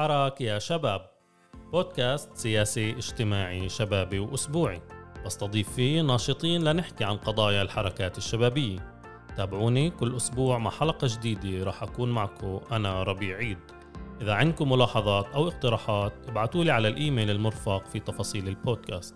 حراك يا شباب. بودكاست سياسي اجتماعي شبابي وأسبوعي. بستضيف فيه ناشطين لنحكي عن قضايا الحركات الشبابية. تابعوني كل أسبوع مع حلقة جديدة راح أكون معكم أنا ربيع عيد. إذا عندكم ملاحظات أو اقتراحات ابعتوا لي على الإيميل المرفق في تفاصيل البودكاست.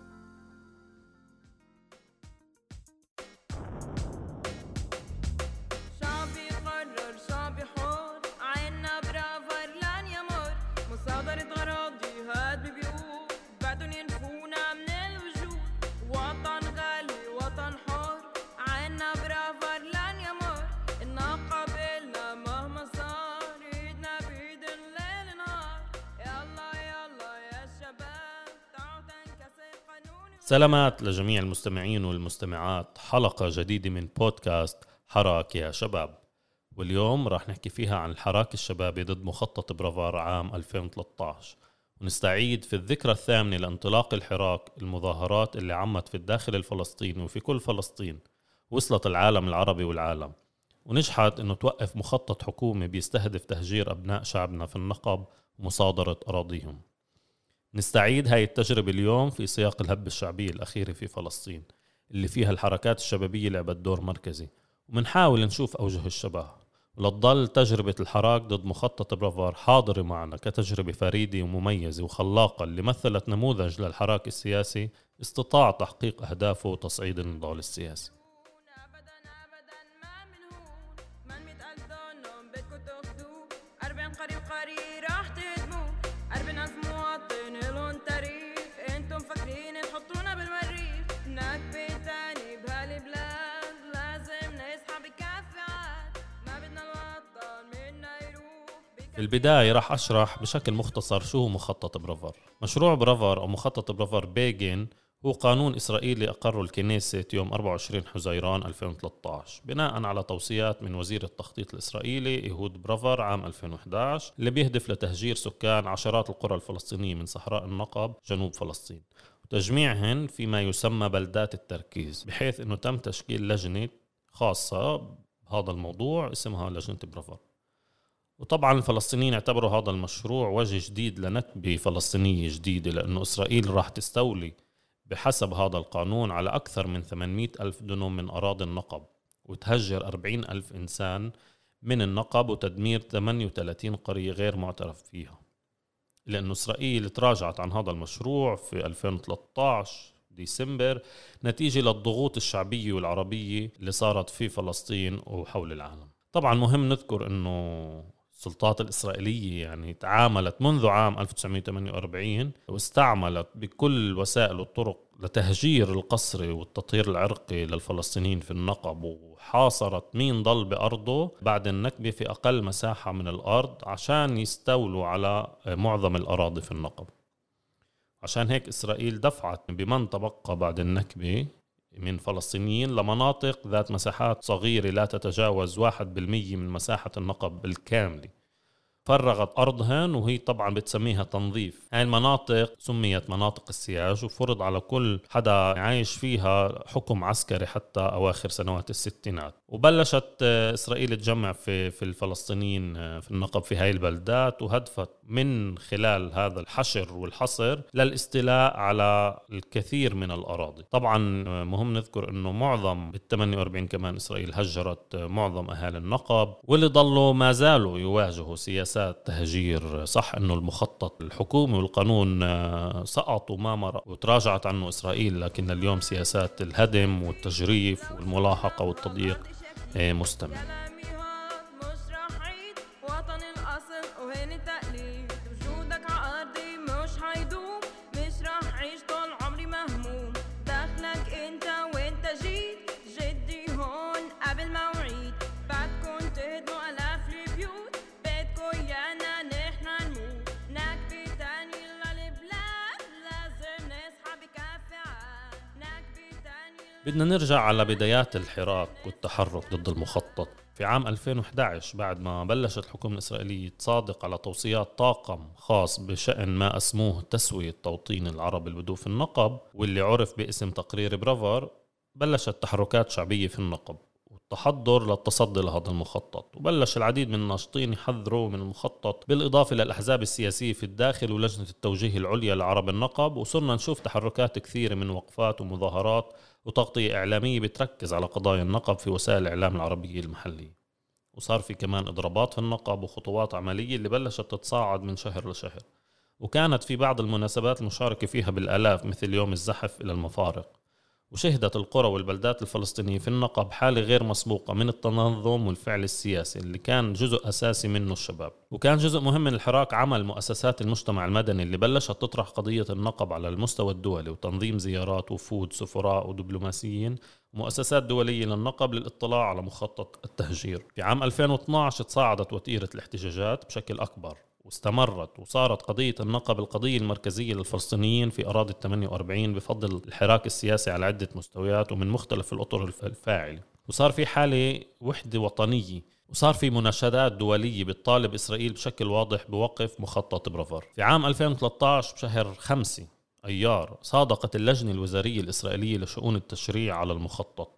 سلامات لجميع المستمعين والمستمعات. حلقة جديدة من بودكاست حراك يا شباب. واليوم راح نحكي فيها عن الحراك الشبابي ضد مخطط برافار عام 2013 ونستعيد في الذكرى الثامنة لانطلاق الحراك المظاهرات اللي عمت في الداخل الفلسطيني وفي كل فلسطين وصلت العالم العربي والعالم. ونجحت إنه توقف مخطط حكومي بيستهدف تهجير أبناء شعبنا في النقب ومصادرة أراضيهم. نستعيد هاي التجربة اليوم في سياق الهبة الشعبية الأخيرة في فلسطين اللي فيها الحركات الشبابية لعبت دور مركزي. ومنحاول نشوف أوجه الشبه ولتضل تجربة الحراك ضد مخطط برافار حاضرة معنا كتجربة فريدة ومميزة وخلاقة اللي مثلت نموذج للحراك السياسي استطاع تحقيق أهدافه وتصعيد النضال السياسي. البداية راح أشرح بشكل مختصر شو هو مخطط برافر. مشروع برافر أو مخطط برافر بيجن هو قانون إسرائيلي أقره الكنيسة يوم 24 حزيران 2013 بناء على توصيات من وزير التخطيط الإسرائيلي إيهود برافر عام 2011 اللي بيهدف لتهجير سكان عشرات القرى الفلسطينية من صحراء النقب جنوب فلسطين. وتجميعهن فيما يسمى بلدات التركيز بحيث أنه تم تشكيل لجنة خاصة بهذا الموضوع اسمها لجنة برافر. وطبعا الفلسطينيين اعتبروا هذا المشروع وجه جديد لنكبة فلسطينية جديدة لأنه إسرائيل راح تستولي بحسب هذا القانون على أكثر من 800 ألف دنم من أراضي النقب وتهجر 40 ألف إنسان من النقب وتدمير 38 قرية غير معترف فيها. لأنه إسرائيل تراجعت عن هذا المشروع في 2013 ديسمبر نتيجة للضغوط الشعبية والعربية اللي صارت في فلسطين وحول العالم. طبعا مهم نذكر أنه السلطات الإسرائيلية يعني تعاملت منذ عام 1948 واستعملت بكل وسائل والطرق لتهجير القسري والتطهير العرقي للفلسطينيين في النقب وحاصرت مين ضل بأرضه بعد النكبة في أقل مساحة من الأرض عشان يستولوا على معظم الأراضي في النقب. عشان هيك إسرائيل دفعت بمن تبقى بعد النكبة من فلسطينيين لمناطق ذات مساحات صغيرة لا تتجاوز واحد بالمية من مساحة النقب الكاملة. فرغت أرضهن وهي طبعا بتسميها تنظيف. هاي المناطق سميت مناطق السياج وفرض على كل حدا عايش فيها حكم عسكري حتى أواخر سنوات الستينات. وبلشت إسرائيل تجمع في, في الفلسطينيين في النقب في هاي البلدات وهدفت من خلال هذا الحشر والحصر للاستيلاء على الكثير من الأراضي. طبعا مهم نذكر أنه معظم بال 48 كمان إسرائيل هجرت معظم أهالي النقب واللي ضلوا ما زالوا يواجهوا سياسة سياسات تهجير صح أنه المخطط الحكومي والقانون آه، سقط وما مرق وتراجعت عنه إسرائيل لكن اليوم سياسات الهدم والتجريف والملاحقة والتضييق آه، مستمرة. بدنا نرجع على بدايات الحراك والتحرك ضد المخطط. في عام 2011 بعد ما بلشت الحكومة الإسرائيلية تصادق على توصيات طاقم خاص بشأن ما أسموه تسوية توطين العرب البدو في النقب واللي عرف باسم تقرير برافر بلشت تحركات شعبية في النقب التحضر للتصدي لهذا المخطط. وبلش العديد من الناشطين يحذروا من المخطط بالإضافة للأحزاب السياسية في الداخل ولجنة التوجيه العليا لعرب النقب. وصرنا نشوف تحركات كثيرة من وقفات ومظاهرات وتغطية إعلامية بتركز على قضايا النقب في وسائل الإعلام العربية المحلية. وصار في كمان إضرابات في النقب وخطوات عملية اللي بلشت تتصاعد من شهر لشهر. وكانت في بعض المناسبات المشاركة فيها بالآلاف مثل يوم الزحف إلى المفارق. وشهدت القرى والبلدات الفلسطينية في النقب حالة غير مسبوقة من التنظم والفعل السياسي اللي كان جزء أساسي منه الشباب. وكان جزء مهم من الحراك عمل مؤسسات المجتمع المدني اللي بلشت تطرح قضية النقب على المستوى الدولي وتنظيم زيارات وفود سفراء ودبلوماسيين مؤسسات دولية للنقب للاطلاع على مخطط التهجير. في عام 2012 تصاعدت وتيرة الاحتجاجات بشكل أكبر. واستمرت وصارت قضية النقب القضية المركزية للفلسطينيين في أراضي ال 48 بفضل الحراك السياسي على عدة مستويات ومن مختلف الأطر الفاعلة. وصار في حالة وحدة وطنية وصار في مناشدات دولية بتطالب إسرائيل بشكل واضح بوقف مخطط برافر في عام 2013 بشهر خمسة أيار صادقت اللجنة الوزارية الإسرائيلية لشؤون التشريع على المخطط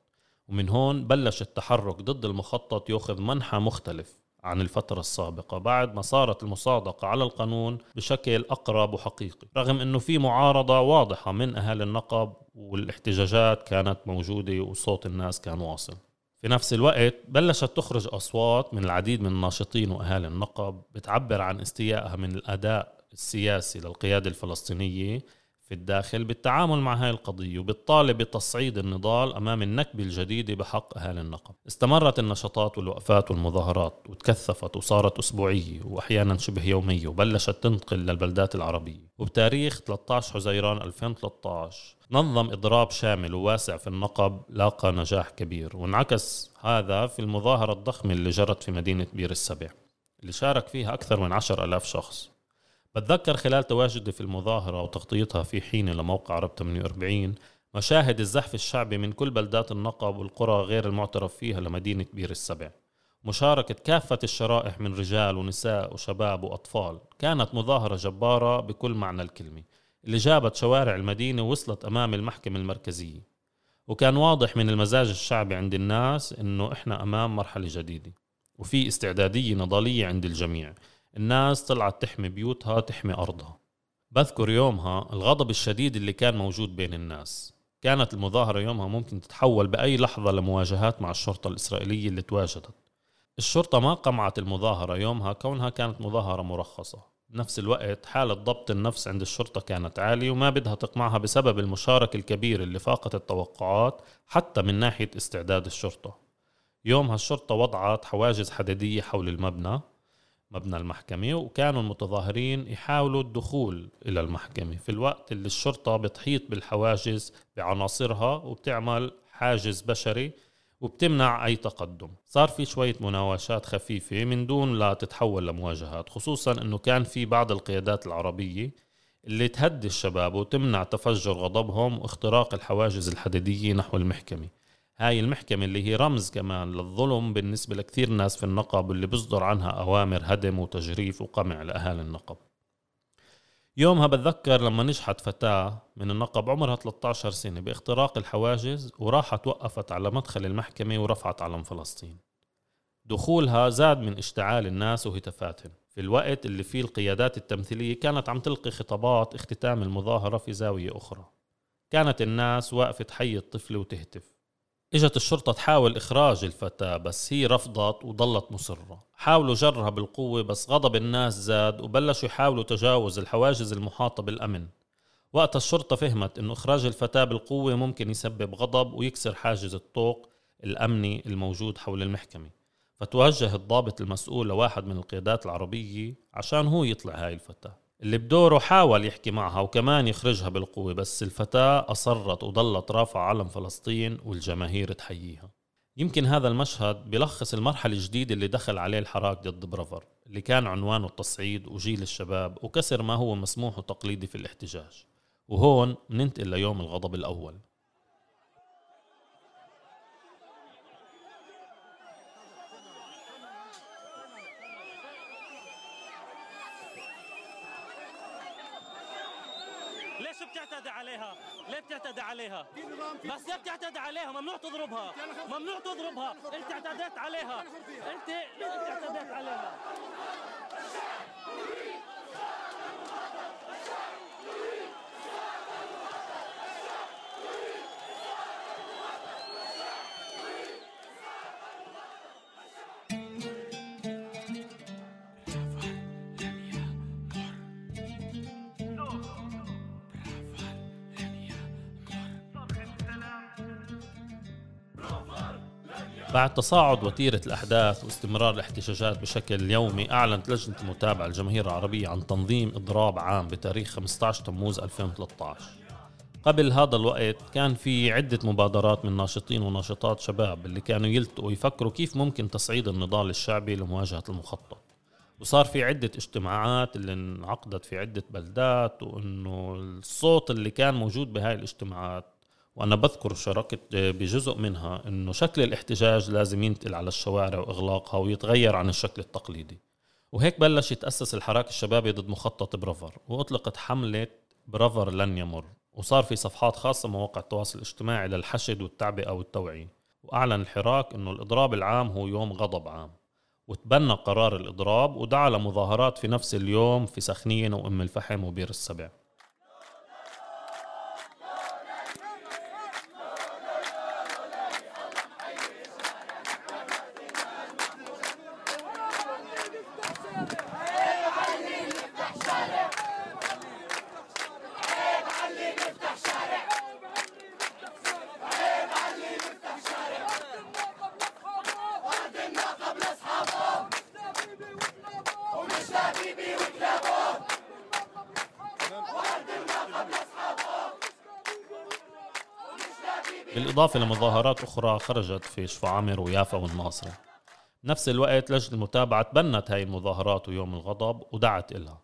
ومن هون بلش التحرك ضد المخطط يأخذ منحى مختلف. عن الفترة السابقة بعد ما صارت المصادقة على القانون بشكل أقرب وحقيقي رغم أنه في معارضة واضحة من أهالي النقب والاحتجاجات كانت موجودة وصوت الناس كان واصل. في نفس الوقت بلشت تخرج أصوات من العديد من الناشطين وأهالي النقب بتعبر عن استيائها من الأداء السياسي للقيادة الفلسطينية في الداخل بالتعامل مع هاي القضية وبالطالب بتصعيد النضال أمام النكبة الجديدة بحق أهالي النقب. استمرت النشاطات والوقفات والمظاهرات وتكثفت وصارت أسبوعية وأحيانا شبه يومية وبلشت تنتقل للبلدات العربية. وبتاريخ 13 حزيران 2013 نظم إضراب شامل وواسع في النقب لاقى نجاح كبير وانعكس هذا في المظاهرة الضخمة اللي جرت في مدينة بير السبع اللي شارك فيها أكثر من عشر ألاف شخص. بتذكر خلال تواجدي في المظاهرة وتغطيتها في حين لموقع عرب 48 مشاهد الزحف الشعبي من كل بلدات النقب والقرى غير المعترف فيها لمدينة بير السبع. مشاركة كافة الشرائح من رجال ونساء وشباب وأطفال. كانت مظاهرة جبارة بكل معنى الكلمة. اللي جابت شوارع المدينة ووصلت أمام المحكمة المركزية. وكان واضح من المزاج الشعبي عند الناس إنه إحنا أمام مرحلة جديدة. وفي استعدادية نضالية عند الجميع. الناس طلعت تحمي بيوتها تحمي أرضها. بذكر يومها الغضب الشديد اللي كان موجود بين الناس. كانت المظاهرة يومها ممكن تتحول بأي لحظة لمواجهات مع الشرطة الإسرائيلية اللي تواجدت. الشرطة ما قمعت المظاهرة يومها كونها كانت مظاهرة مرخصة. بنفس الوقت حالة ضبط النفس عند الشرطة كانت عالية وما بدها تقمعها بسبب المشاركة الكبيرة اللي فاقت التوقعات حتى من ناحية استعداد الشرطة. يومها الشرطة وضعت حواجز حديدية حول المبنى. مبنى المحكمة وكانوا المتظاهرين يحاولوا الدخول إلى المحكمة. في الوقت اللي الشرطة بتحيط بالحواجز بعناصرها وبتعمل حاجز بشري وبتمنع أي تقدم. صار في شوية مناوشات خفيفة من دون لا تتحول لمواجهات خصوصا أنه كان في بعض القيادات العربية اللي تهدي الشباب وتمنع تفجر غضبهم واختراق الحواجز الحديدية نحو المحكمة. هاي المحكمة اللي هي رمز كمان للظلم بالنسبة لكثير ناس في النقب واللي بيصدر عنها أوامر هدم وتجريف وقمع لأهالي النقب. يومها بتذكر لما نجحت فتاة من النقب عمرها 13 سنة باختراق الحواجز وراحت وقفت على مدخل المحكمة ورفعت علم فلسطين. دخولها زاد من اشتعال الناس وهتافاتهم. في الوقت اللي فيه القيادات التمثيلية كانت عم تلقي خطابات اختتام المظاهرة في زاوية أخرى. كانت الناس واقفة تحيي الطفل وتهتف. إجت الشرطة تحاول إخراج الفتاة بس هي رفضت وضلت مصرة. حاولوا جرها بالقوة بس غضب الناس زاد وبلشوا يحاولوا تجاوز الحواجز المحاطة بالأمن. وقت الشرطة فهمت أنه إخراج الفتاة بالقوة ممكن يسبب غضب ويكسر حاجز الطوق الأمني الموجود حول المحكمة. فتوجه الضابط المسؤول لواحد من القيادات العربية عشان هو يطلع هاي الفتاة. اللي بدوره حاول يحكي معها وكمان يخرجها بالقوة بس الفتاة أصرت وظلت رافعة علم فلسطين والجماهير تحييها. يمكن هذا المشهد بلخص المرحلة الجديدة اللي دخل عليه الحراك ضد برافر اللي كان عنوانه التصعيد وجيل الشباب وكسر ما هو مسموح وتقليدي في الاحتجاج. وهون ننتقل ليوم الغضب الأول. بتعتدي عليها ليه بتعتدي عليها. بس ليه بتعتدي عليها ممنوع تضربها ممنوع تضربها. انت اعتديت عليها. انت اعتديت عليها. بعد تصاعد وتيرة الأحداث واستمرار الاحتجاجات بشكل يومي أعلنت لجنة المتابعة الجماهير العربية عن تنظيم إضراب عام بتاريخ 15 تموز 2013 قبل هذا الوقت كان في عدة مبادرات من ناشطين وناشطات شباب اللي كانوا يلتقوا يفكروا كيف ممكن تصعيد النضال الشعبي لمواجهة المخطط. وصار في عدة اجتماعات اللي انعقدت في عدة بلدات وإنه الصوت اللي كان موجود بهاي الاجتماعات وأنا بذكر شاركت بجزء منها إنه شكل الاحتجاج لازم ينتقل على الشوارع وإغلاقها ويتغير عن الشكل التقليدي. وهيك بلش يتأسس الحراك الشبابي ضد مخطط برافر وأطلقت حملة برافر لن يمر وصار في صفحات خاصة مواقع التواصل الاجتماعي للحشد والتعبئة والتوعية. وأعلن الحراك أنه الإضراب العام هو يوم غضب عام. وتبنى قرار الإضراب ودعا لمظاهرات في نفس اليوم في سخنين وأم الفحم وبير السبع. بالإضافة لمظاهرات أخرى خرجت في شفا عامر ويافا والناصرة نفس الوقت لجنة المتابعة تبنت هاي المظاهرات ويوم الغضب ودعت إلها.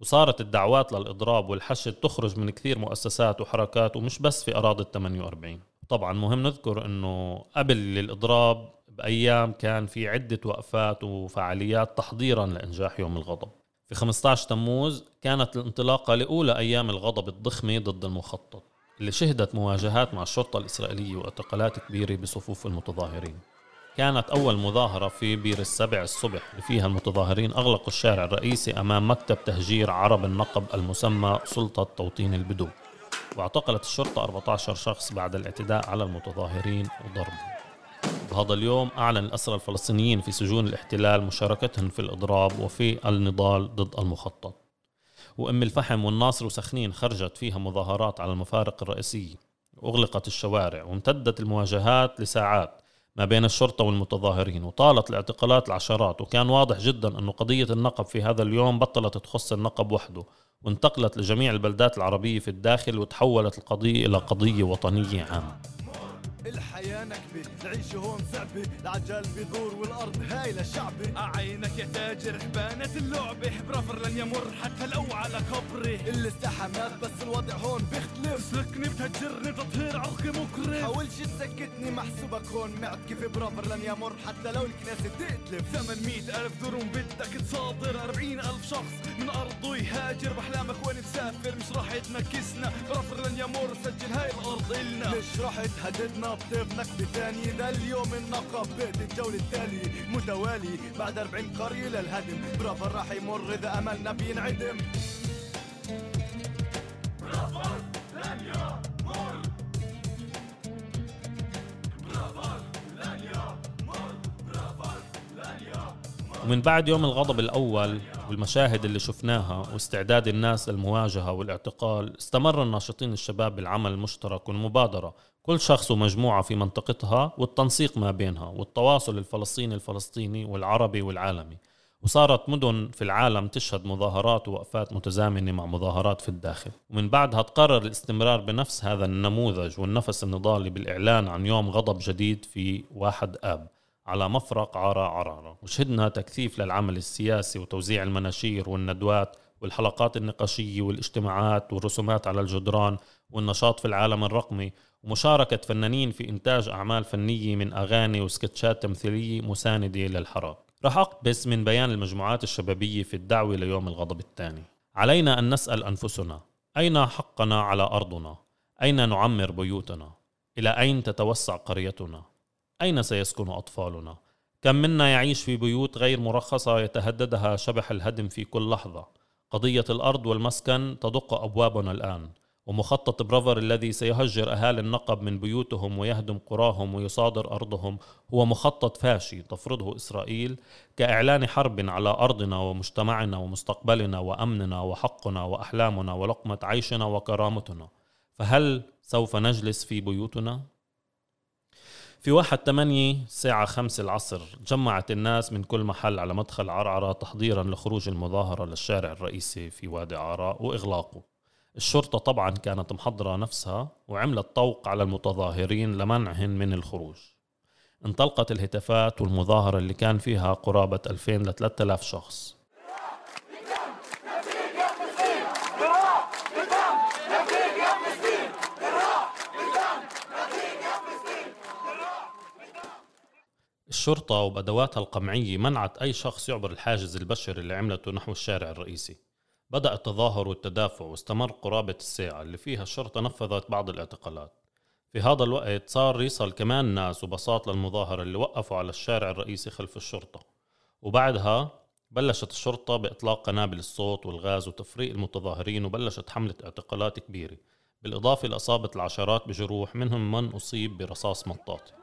وصارت الدعوات للإضراب والحشد تخرج من كثير مؤسسات وحركات ومش بس في أراضي ال 48 طبعا مهم نذكر أنه قبل الإضراب بأيام كان في عدة وقفات وفعاليات تحضيرا لإنجاح يوم الغضب. في 15 تموز كانت الانطلاقة لأولى أيام الغضب الضخمة ضد المخطط. اللي شهدت مواجهات مع الشرطة الإسرائيلية واعتقالات كبيرة بصفوف المتظاهرين. كانت أول مظاهرة في بير السبع الصبح اللي فيها المتظاهرين أغلقوا الشارع الرئيسي أمام مكتب تهجير عرب النقب المسمى سلطة توطين البدو. واعتقلت الشرطة 14 شخص بعد الاعتداء على المتظاهرين وضربهم. بهذا اليوم أعلن الأسرى الفلسطينيين في سجون الاحتلال مشاركتهم في الإضراب وفي النضال ضد المخطط. وأم الفحم والناصر وسخنين خرجت فيها مظاهرات على المفارق الرئيسية وأغلقت الشوارع وامتدت المواجهات لساعات ما بين الشرطة والمتظاهرين وطالت الاعتقالات العشرات. وكان واضح جدا أن قضية النقب في هذا اليوم بطلت تخص النقب وحده وانتقلت لجميع البلدات العربية في الداخل وتحولت القضية إلى قضية وطنية عامة. الحياة نكبة العيش هون صعبة. العجل بيدور والأرض هاي للشعبي أعينك يا تاجر حبانة اللعبة. برافر لن يمر حتى لو على قبري. الاستحامات بس الوضع هون بيختلف. سلكني بتهجرني تطهير عرقي مكرف. حاولش تسكتني محسوبك هون معت كيف برافر لن يمر حتى لو الكناسة تقتلف. 800 ألف درهم بدك تصادر. 40 ألف شخص من أرضه يهاجر. بأحلامك وين مسافر مش راح تنكسنا برافر لن يمر سجل هاي الأرض إلنا. مش رحت هددنا بطيب تاني ده اليوم النقب. بقت الجولة التالي متوالي. بعد 40 قرية للهدم برافر راح يمر إذا أملنا بينعدم. برافر لن يمر. برافر لن يمر. برافر لن يمر. ومن بعد يوم الغضب الأول والمشاهد اللي شفناها واستعداد الناس للمواجهة والاعتقال استمر الناشطين الشباب بالعمل المشترك والمبادرة. كل شخص ومجموعة في منطقتها والتنسيق ما بينها والتواصل الفلسطيني الفلسطيني والعربي والعالمي. وصارت مدن في العالم تشهد مظاهرات ووقفات متزامنة مع مظاهرات في الداخل. ومن بعدها تقرر الاستمرار بنفس هذا النموذج والنفس النضالي بالإعلان عن يوم غضب جديد في واحد آب على مفرق عارة عرارة. وشهدنا تكثيف للعمل السياسي وتوزيع المناشير والندوات والحلقات النقاشية والاجتماعات والرسومات على الجدران والنشاط في العالم الرقمي. ومشاركة فنانين في إنتاج أعمال فنية من أغاني وسكتشات تمثيلية مساندة للحراك رح أقتبس من بيان المجموعات الشبابية في الدعوة ليوم الغضب الثاني علينا أن نسأل أنفسنا أين حقنا على أرضنا؟ أين نعمر بيوتنا؟ إلى أين تتوسع قريتنا؟ أين سيسكن أطفالنا؟ كم منا يعيش في بيوت غير مرخصة يتهددها شبح الهدم في كل لحظة؟ قضية الأرض والمسكن تدق أبوابنا الآن ومخطط برافر الذي سيهجر أهالي النقب من بيوتهم ويهدم قراهم ويصادر أرضهم هو مخطط فاشي تفرضه إسرائيل كإعلان حرب على أرضنا ومجتمعنا ومستقبلنا وأمننا وحقنا وأحلامنا ولقمة عيشنا وكرامتنا فهل سوف نجلس في بيوتنا؟ في واحد تمانية الساعة خمس العصر جمعت الناس من كل محل على مدخل عرعرة تحضيرا لخروج المظاهرة للشارع الرئيسي في وادي عراء وإغلاقه الشرطة طبعا كانت محضرة نفسها وعملت طوق على المتظاهرين لمنعهم من الخروج. انطلقت الهتافات والمظاهرة اللي كان فيها قرابة 2000 ل 3000 شخص. الشرطة وبأدواتها القمعية منعت أي شخص يعبر الحاجز البشري اللي عملته نحو الشارع الرئيسي. بدأ التظاهر والتدافع واستمر قرابة الساعة اللي فيها الشرطة نفذت بعض الاعتقالات. في هذا الوقت صار يصل كمان ناس وبساط للمظاهرة اللي وقفوا على الشارع الرئيسي خلف الشرطة. وبعدها بلشت الشرطة بإطلاق قنابل الصوت والغاز وتفريق المتظاهرين وبلشت حملة اعتقالات كبيرة. بالإضافة لأصابة العشرات بجروح منهم من أصيب برصاص مطاطي.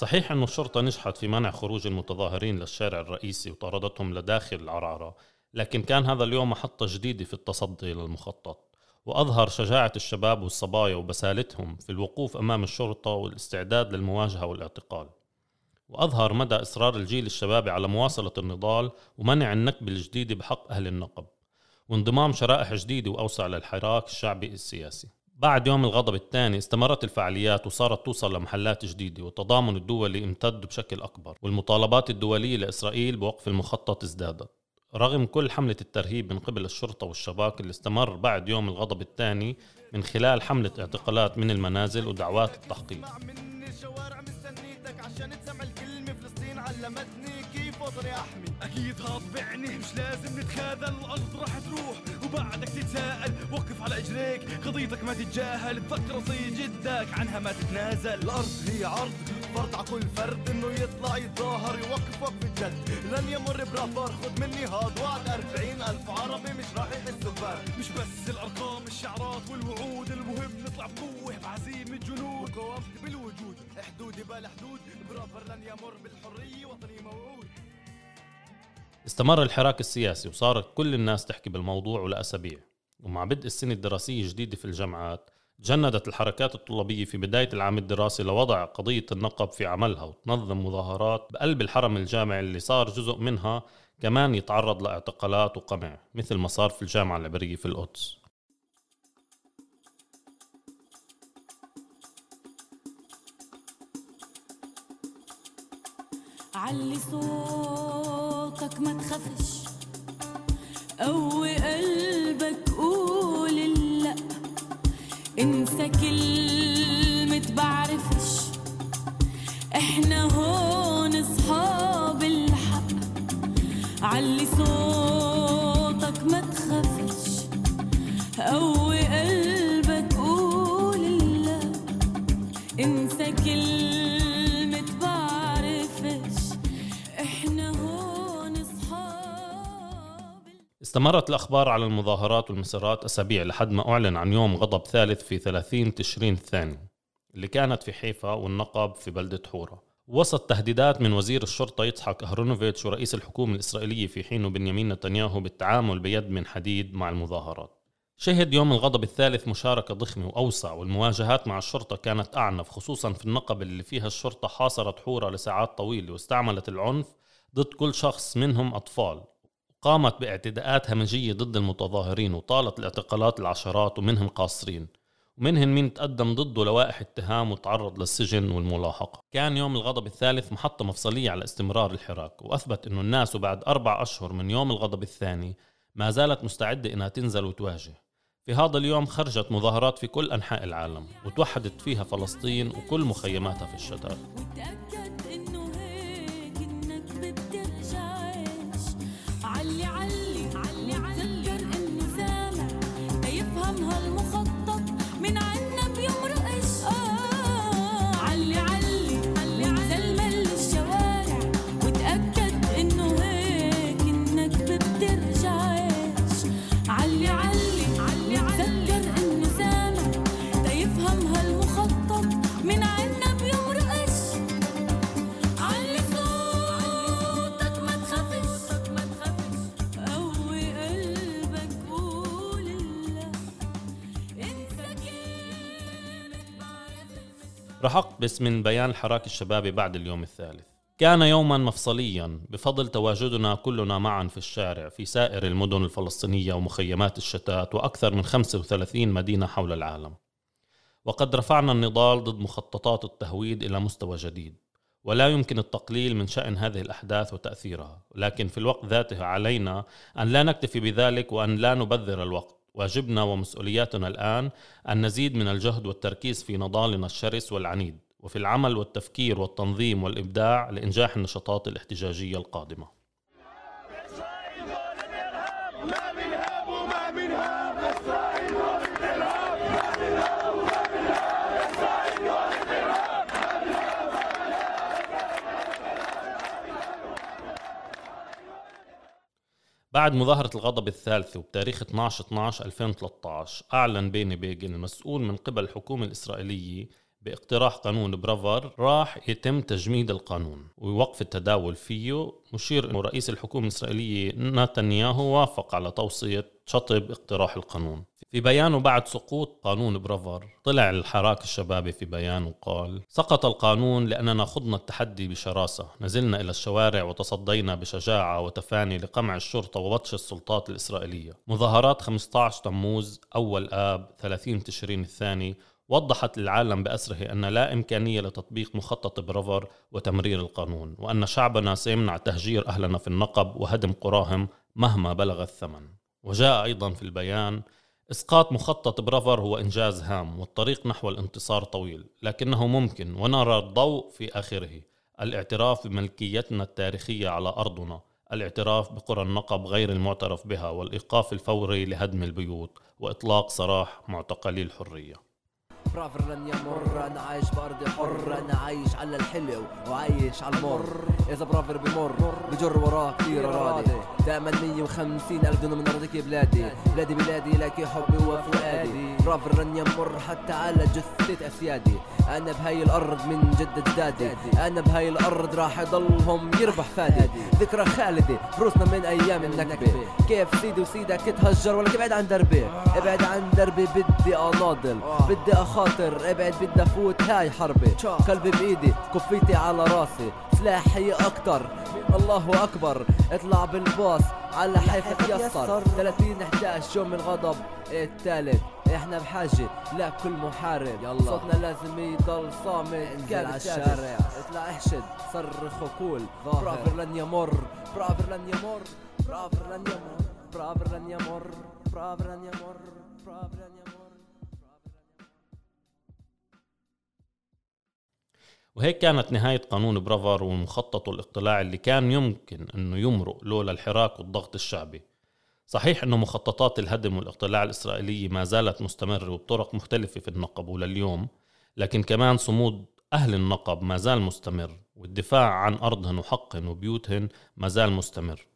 صحيح أن الشرطة نجحت في منع خروج المتظاهرين للشارع الرئيسي وطردتهم لداخل العرعرة لكن كان هذا اليوم محطة جديدة في التصدي للمخطط. وأظهر شجاعة الشباب والصبايا وبسالتهم في الوقوف أمام الشرطة والاستعداد للمواجهة والاعتقال. وأظهر مدى إصرار الجيل الشبابي على مواصلة النضال ومنع النكبة الجديدة بحق أهل النقب. وانضمام شرائح جديدة وأوسع للحراك الشعبي السياسي. بعد يوم الغضب الثاني استمرت الفعاليات وصارت توصل لمحلات جديدة والتضامن الدولي امتد بشكل أكبر والمطالبات الدولية لإسرائيل بوقف المخطط ازدادت. رغم كل حملة الترهيب من قبل الشرطة والشباك اللي استمر بعد يوم الغضب الثاني من خلال حملة اعتقالات من المنازل ودعوات التحقيق. علمتني كيف وطني أحمي؟ أكيد هطبعني مش لازم نتخاذل الأرض راح تروح. وبعدك تتساءل وقف على إجريك قضيتك ما تتجاهل تفكر وصي جدك عنها ما تتنازل. الأرض هي عرض فرض على كل فرد إنه يطلع يتظاهر يوقف وقف الجد. لن يمر برافار خد مني هاد. وعد أربعين ألف عربي مش راح يحسوا بفرق. مش بس الأرقام الشعارات والوعود. المهم نطلع بقوة بعزيمة جنود وقوافت بالوجود. حدودي بلا حدود. برافر لن يمر بالحرية وطني موعود. استمر الحراك السياسي وصارت كل الناس تحكي بالموضوع لأسابيع ومع بدء السنة الدراسية الجديدة في الجامعات جندت الحركات الطلابية في بداية العام الدراسي لوضع قضية النقب في عملها وتنظم مظاهرات بقلب الحرم الجامعي اللي صار جزء منها كمان يتعرض لاعتقالات وقمع مثل ما صار في الجامعة العبرية في القدس. علي صوتك ما تخافش قوي قلبك قول انسى كلمة بعرفش. إحنا هون اصحاب الحق. علي صوتك ما تخافش. قوي استمرت الأخبار على المظاهرات والمسيرات أسابيع لحد ما أعلن عن يوم غضب ثالث في 30 تشرين الثاني اللي كانت في حيفا والنقب في بلدة حورة. وسط تهديدات من وزير الشرطة يضحك أهرونوفيتش ورئيس الحكومة الإسرائيلية في حينه بنيامين نتنياهو بالتعامل بيد من حديد مع المظاهرات. شهد يوم الغضب الثالث مشاركة ضخمة وأوسع والمواجهات مع الشرطة كانت أعنف خصوصا في النقب اللي فيها الشرطة حاصرت حورة لساعات طويلة واستعملت العنف ضد كل شخص منهم أطفال. قامت باعتداءات همجية ضد المتظاهرين وطالت الاعتقالات العشرات ومنهم قاصرين. ومنهم مين تقدم ضده لوائح اتهام وتعرض للسجن والملاحقة. كان يوم الغضب الثالث محطة مفصلية على استمرار الحراك وأثبت أنه الناس وبعد أربع أشهر من يوم الغضب الثاني ما زالت مستعدة إنها تنزل وتواجه. في هذا اليوم خرجت مظاهرات في كل أنحاء العالم وتوحدت فيها فلسطين وكل مخيماتها في الشتات رح أقبس من بيان الحراك الشبابي بعد اليوم الثالث. كان يوما مفصليا بفضل تواجدنا كلنا معا في الشارع في سائر المدن الفلسطينية ومخيمات الشتات وأكثر من 35 مدينة حول العالم. وقد رفعنا النضال ضد مخططات التهويد إلى مستوى جديد. ولا يمكن التقليل من شأن هذه الأحداث وتأثيرها. لكن في الوقت ذاته علينا أن لا نكتفي بذلك وأن لا نبذر الوقت. واجبنا ومسؤولياتنا الآن أن نزيد من الجهد والتركيز في نضالنا الشرس والعنيد وفي العمل والتفكير والتنظيم والإبداع لإنجاح النشاطات الاحتجاجية القادمة. بعد مظاهرة الغضب الثالثة وبتاريخ 12/12/2013 أعلن بيني بيجن المسؤول من قبل الحكومة الإسرائيلية باقتراح قانون برافر راح يتم تجميد القانون ووقف التداول فيه مشير إنه رئيس الحكومة الإسرائيلية نتنياهو وافق على توصية شطب اقتراح القانون. في بيانه بعد سقوط قانون برافر طلع الحراك الشبابي في بيان وقال سقط القانون لأننا خضنا التحدي بشراسة نزلنا إلى الشوارع وتصدينا بشجاعة وتفاني لقمع الشرطة وبطش السلطات الإسرائيلية. مظاهرات 15 تموز أول آب 30 تشرين الثاني وضحت للعالم بأسره أن لا إمكانية لتطبيق مخطط برافر وتمرير القانون وأن شعبنا سيمنع تهجير أهلنا في النقب وهدم قراهم مهما بلغ الثمن. وجاء أيضا في البيان إسقاط مخطط برافر هو إنجاز هام والطريق نحو الانتصار طويل لكنه ممكن ونرى الضوء في آخره. الاعتراف بملكيتنا التاريخية على أرضنا الاعتراف بقرى النقب غير المعترف بها والإيقاف الفوري لهدم البيوت وإطلاق سراح معتقلي الحرية برافر لن يمر أنا عايش بارضي حر أنا عايش على الحلو وعايش على المر. إذا برافر بمر بجر وراه كثير راضي دائما 150 ألف دون من أرضك بلادي. بلادي. بلادي لك حبي وفؤادي. برافر لن يمر حتى على جثة أسيادي. أنا بهاي الأرض من جد اجدادي أنا بهاي الأرض راح يضلهم يربح فادي. ذكرى خالدة بروسنا من أيام النكبة. كيف سيدي وسيدك تهجر؟ ولا ابعد عن دربي؟ إبعد عن دربي بدي أناضل. بدي اخاطر ابعد بدي افوت هاي حربي قلبي بإيدي كفيتي على راسي. سلاحي أكتر. الله أكبر. اطلع بالباص على حيفا تيسر 30 11 يوم الغضب الثالث إحنا بحاجة لا كل محارب. يلا. صوتنا لازم يضل صامت. انزل على الشارع. اطلع احشد. صرخ وقول برافر لن يمر. برافر لن يمر. برافر لن يمر. برافر لن يمر. برافر لن يمر. برافر وهيك كانت نهاية قانون برافر ومخططه الاقتلاعي اللي كان يمكن إنه يمرق لولا الحراك والضغط الشعبي. صحيح إنه مخططات الهدم والاقتلاع الإسرائيلية ما زالت مستمرة وبطرق مختلفة في النقب ولليوم لكن كمان صمود أهل النقب ما زال مستمر والدفاع عن أرضهن وحقهن وبيوتهن ما زال مستمر.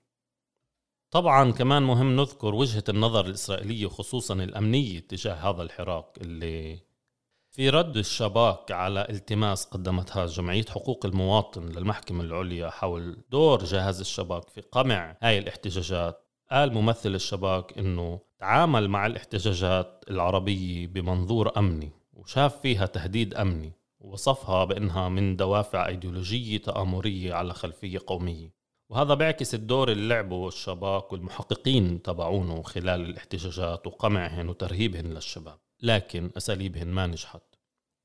طبعا كمان مهم نذكر وجهة النظر الإسرائيلية خصوصا الأمنية تجاه هذا الحراك اللي في رد الشباك على التماس قدمتها جمعية حقوق المواطن للمحكمة العليا حول دور جهاز الشباك في قمع هاي الاحتجاجات. قال ممثل الشباك إنه تعامل مع الاحتجاجات العربية بمنظور أمني وشاف فيها تهديد أمني ووصفها بأنها من دوافع إيديولوجية تآمرية على خلفية قومية. وهذا بيعكس الدور اللي لعبه الشباك والمحققين تبعونه خلال الاحتجاجات وقمعهن وترهيبهن للشباب. لكن أساليبهن ما نجحت.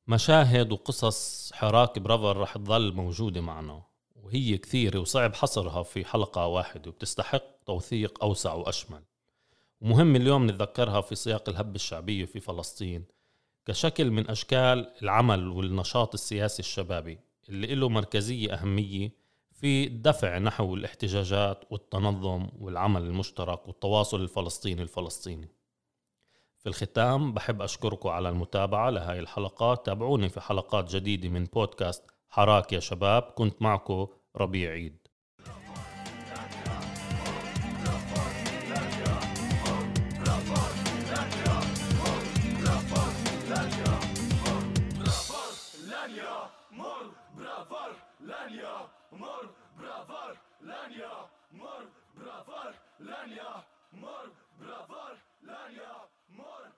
مشاهد وقصص حراك برافر رح تظل موجودة معنا وهي كثيرة وصعب حصرها في حلقة واحدة وبتستحق توثيق أوسع وأشمل. ومهم اليوم نتذكرها في سياق الهبة الشعبية في فلسطين كشكل من أشكال العمل والنشاط السياسي الشبابي اللي له مركزية أهمية في الدفع نحو الاحتجاجات والتنظم والعمل المشترك والتواصل الفلسطيني الفلسطيني. في الختام بحب أشكركم على المتابعة لهذه الحلقة تابعوني في حلقات جديدة من بودكاست حراك يا شباب كنت معكم ربيع عيد bravar, bravar. more